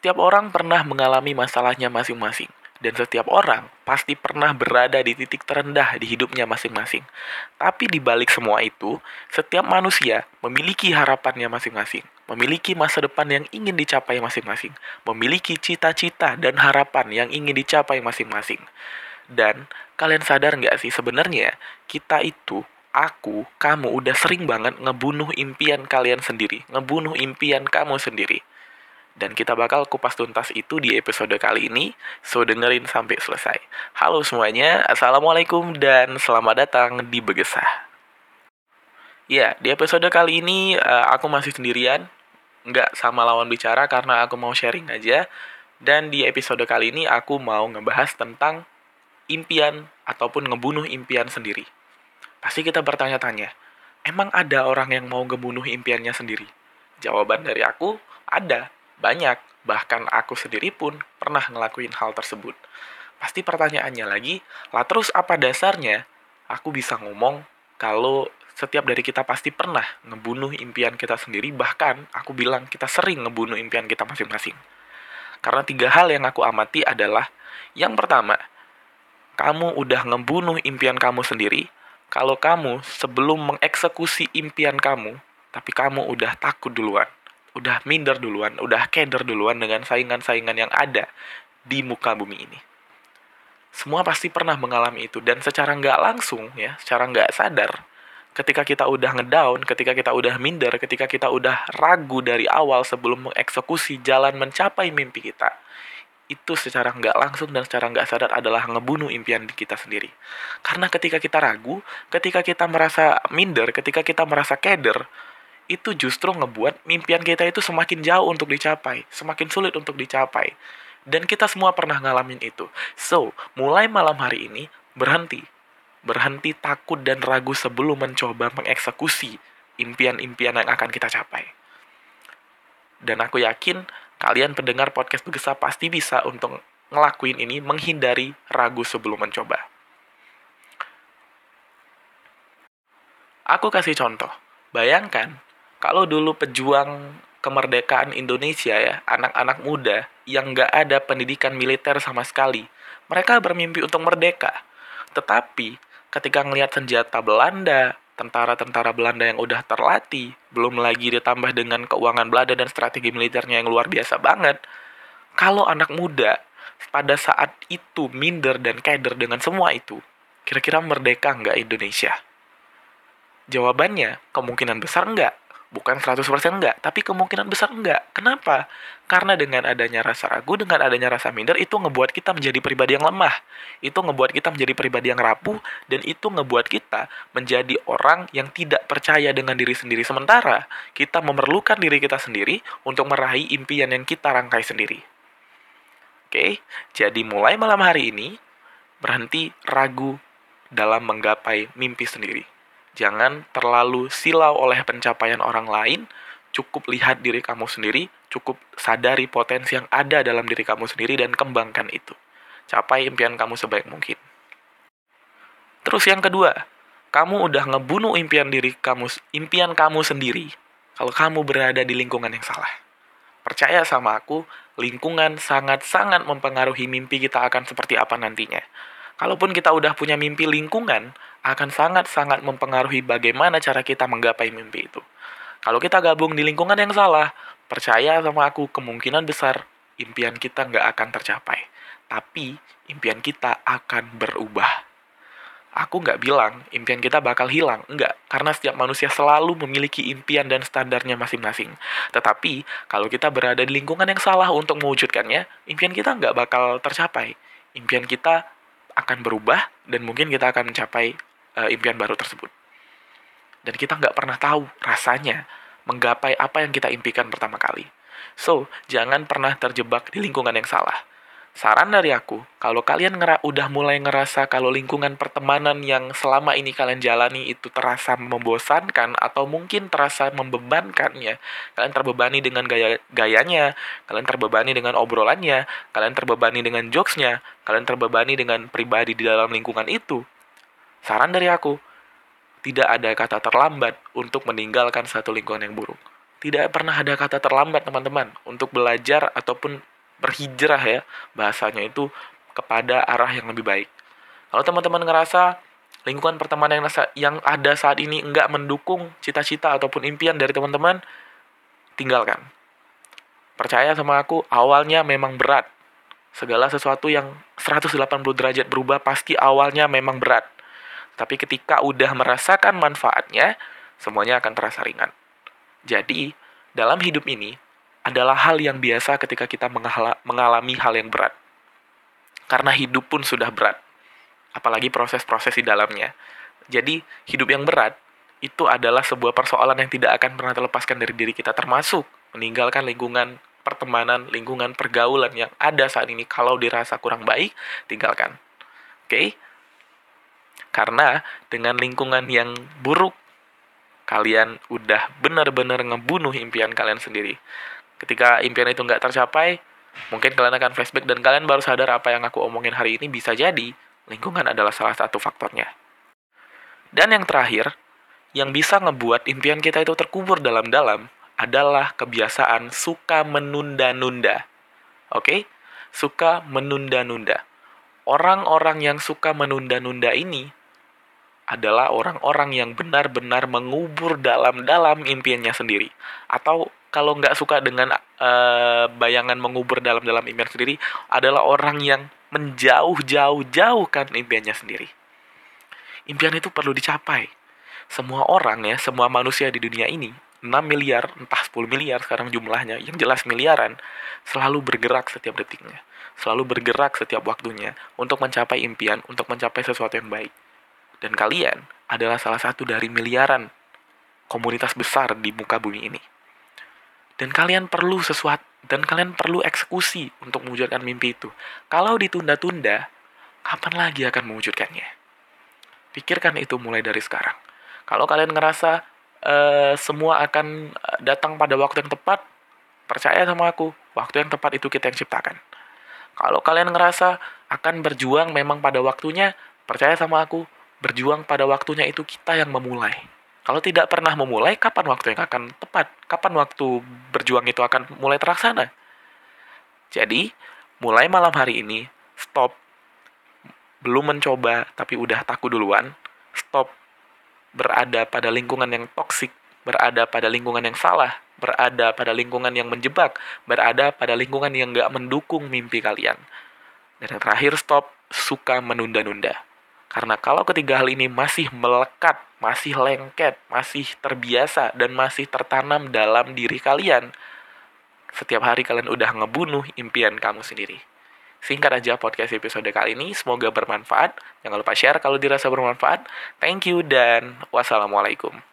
Setiap orang pernah mengalami masalahnya masing-masing, dan setiap orang pasti pernah berada di titik terendah di hidupnya masing-masing. Tapi di balik semua itu, setiap manusia memiliki harapannya masing-masing, memiliki masa depan yang ingin dicapai masing-masing, memiliki cita-cita dan harapan yang ingin dicapai masing-masing. Dan kalian sadar nggak sih sebenarnya kita itu aku, kamu udah sering banget ngebunuh impian kalian sendiri, ngebunuh impian kamu sendiri. Dan kita bakal kupas tuntas itu di episode kali ini, so dengerin sampai selesai. Halo semuanya, Assalamualaikum dan selamat datang di Begesah. Ya, di episode kali ini uh, aku masih sendirian, nggak sama lawan bicara karena aku mau sharing aja. Dan di episode kali ini aku mau ngebahas tentang impian ataupun ngebunuh impian sendiri. Pasti kita bertanya-tanya, emang ada orang yang mau ngebunuh impiannya sendiri? Jawaban dari aku, ada banyak, bahkan aku sendiri pun pernah ngelakuin hal tersebut. Pasti pertanyaannya lagi, lah terus apa dasarnya aku bisa ngomong kalau setiap dari kita pasti pernah ngebunuh impian kita sendiri, bahkan aku bilang kita sering ngebunuh impian kita masing-masing. Karena tiga hal yang aku amati adalah, yang pertama, kamu udah ngebunuh impian kamu sendiri, kalau kamu sebelum mengeksekusi impian kamu, tapi kamu udah takut duluan udah minder duluan, udah keder duluan dengan saingan-saingan yang ada di muka bumi ini. Semua pasti pernah mengalami itu dan secara nggak langsung ya, secara nggak sadar, ketika kita udah ngedown, ketika kita udah minder, ketika kita udah ragu dari awal sebelum mengeksekusi jalan mencapai mimpi kita, itu secara nggak langsung dan secara nggak sadar adalah ngebunuh impian kita sendiri. Karena ketika kita ragu, ketika kita merasa minder, ketika kita merasa keder, itu justru ngebuat mimpian kita itu semakin jauh untuk dicapai, semakin sulit untuk dicapai. Dan kita semua pernah ngalamin itu. So, mulai malam hari ini, berhenti. Berhenti takut dan ragu sebelum mencoba mengeksekusi impian-impian yang akan kita capai. Dan aku yakin kalian pendengar podcast Begesa pasti bisa untuk ngelakuin ini menghindari ragu sebelum mencoba. Aku kasih contoh. Bayangkan kalau dulu pejuang kemerdekaan Indonesia ya, anak-anak muda yang nggak ada pendidikan militer sama sekali, mereka bermimpi untuk merdeka. Tetapi ketika ngelihat senjata Belanda, tentara-tentara Belanda yang udah terlatih, belum lagi ditambah dengan keuangan Belanda dan strategi militernya yang luar biasa banget, kalau anak muda pada saat itu minder dan keder dengan semua itu, kira-kira merdeka nggak Indonesia? Jawabannya, kemungkinan besar nggak. Bukan 100% enggak, tapi kemungkinan besar enggak. Kenapa? Karena dengan adanya rasa ragu, dengan adanya rasa minder, itu ngebuat kita menjadi pribadi yang lemah. Itu ngebuat kita menjadi pribadi yang rapuh, dan itu ngebuat kita menjadi orang yang tidak percaya dengan diri sendiri. Sementara, kita memerlukan diri kita sendiri untuk meraih impian yang kita rangkai sendiri. Oke, jadi mulai malam hari ini, berhenti ragu dalam menggapai mimpi sendiri. Jangan terlalu silau oleh pencapaian orang lain, cukup lihat diri kamu sendiri, cukup sadari potensi yang ada dalam diri kamu sendiri dan kembangkan itu. Capai impian kamu sebaik mungkin. Terus yang kedua, kamu udah ngebunuh impian diri kamu, impian kamu sendiri kalau kamu berada di lingkungan yang salah. Percaya sama aku, lingkungan sangat-sangat mempengaruhi mimpi kita akan seperti apa nantinya. Kalaupun kita udah punya mimpi lingkungan, akan sangat-sangat mempengaruhi bagaimana cara kita menggapai mimpi itu. Kalau kita gabung di lingkungan yang salah, percaya sama aku, kemungkinan besar impian kita nggak akan tercapai. Tapi, impian kita akan berubah. Aku nggak bilang impian kita bakal hilang, enggak. Karena setiap manusia selalu memiliki impian dan standarnya masing-masing. Tetapi, kalau kita berada di lingkungan yang salah untuk mewujudkannya, impian kita nggak bakal tercapai. Impian kita akan berubah dan mungkin kita akan mencapai uh, impian baru tersebut. Dan kita nggak pernah tahu rasanya menggapai apa yang kita impikan pertama kali. So, jangan pernah terjebak di lingkungan yang salah. Saran dari aku, kalau kalian ngera udah mulai ngerasa kalau lingkungan pertemanan yang selama ini kalian jalani itu terasa membosankan atau mungkin terasa membebankan ya, kalian terbebani dengan gaya gayanya, kalian terbebani dengan obrolannya, kalian terbebani dengan jokesnya, kalian terbebani dengan pribadi di dalam lingkungan itu. Saran dari aku, tidak ada kata terlambat untuk meninggalkan satu lingkungan yang buruk. tidak pernah ada kata terlambat teman-teman untuk belajar ataupun berhijrah ya bahasanya itu kepada arah yang lebih baik. Kalau teman-teman ngerasa lingkungan pertemanan yang, yang ada saat ini enggak mendukung cita-cita ataupun impian dari teman-teman, tinggalkan. Percaya sama aku, awalnya memang berat. Segala sesuatu yang 180 derajat berubah pasti awalnya memang berat. Tapi ketika udah merasakan manfaatnya, semuanya akan terasa ringan. Jadi, dalam hidup ini adalah hal yang biasa ketika kita mengalami hal yang berat. Karena hidup pun sudah berat. Apalagi proses-proses di dalamnya. Jadi, hidup yang berat itu adalah sebuah persoalan yang tidak akan pernah terlepaskan dari diri kita termasuk meninggalkan lingkungan pertemanan, lingkungan pergaulan yang ada saat ini kalau dirasa kurang baik, tinggalkan. Oke? Karena dengan lingkungan yang buruk kalian udah benar-benar ngebunuh impian kalian sendiri. Ketika impian itu nggak tercapai, mungkin kalian akan flashback dan kalian baru sadar apa yang aku omongin hari ini bisa jadi lingkungan adalah salah satu faktornya. Dan yang terakhir, yang bisa ngebuat impian kita itu terkubur dalam-dalam adalah kebiasaan suka menunda-nunda. Oke? Okay? Suka menunda-nunda. Orang-orang yang suka menunda-nunda ini adalah orang-orang yang benar-benar mengubur dalam-dalam impiannya sendiri. Atau kalau nggak suka dengan uh, bayangan mengubur dalam-dalam impian sendiri, adalah orang yang menjauh-jauh-jauhkan impiannya sendiri. Impian itu perlu dicapai. Semua orang ya, semua manusia di dunia ini, 6 miliar, entah 10 miliar sekarang jumlahnya, yang jelas miliaran, selalu bergerak setiap detiknya. Selalu bergerak setiap waktunya untuk mencapai impian, untuk mencapai sesuatu yang baik dan kalian adalah salah satu dari miliaran komunitas besar di muka bumi ini. Dan kalian perlu sesuatu dan kalian perlu eksekusi untuk mewujudkan mimpi itu. Kalau ditunda-tunda, kapan lagi akan mewujudkannya? Pikirkan itu mulai dari sekarang. Kalau kalian ngerasa uh, semua akan eh, datang pada waktu yang tepat, percaya sama aku, waktu yang tepat itu kita yang ciptakan. Kalau kalian ngerasa akan berjuang memang pada waktunya, percaya sama aku, berjuang pada waktunya itu kita yang memulai. Kalau tidak pernah memulai, kapan waktu yang akan tepat? Kapan waktu berjuang itu akan mulai terlaksana? Jadi, mulai malam hari ini, stop. Belum mencoba, tapi udah takut duluan. Stop. Berada pada lingkungan yang toksik, berada pada lingkungan yang salah, berada pada lingkungan yang menjebak, berada pada lingkungan yang gak mendukung mimpi kalian. Dan yang terakhir, stop. Suka menunda-nunda. Karena kalau ketiga hal ini masih melekat, masih lengket, masih terbiasa, dan masih tertanam dalam diri kalian, setiap hari kalian udah ngebunuh impian kamu sendiri. Singkat aja podcast episode kali ini, semoga bermanfaat. Jangan lupa share kalau dirasa bermanfaat. Thank you dan wassalamualaikum.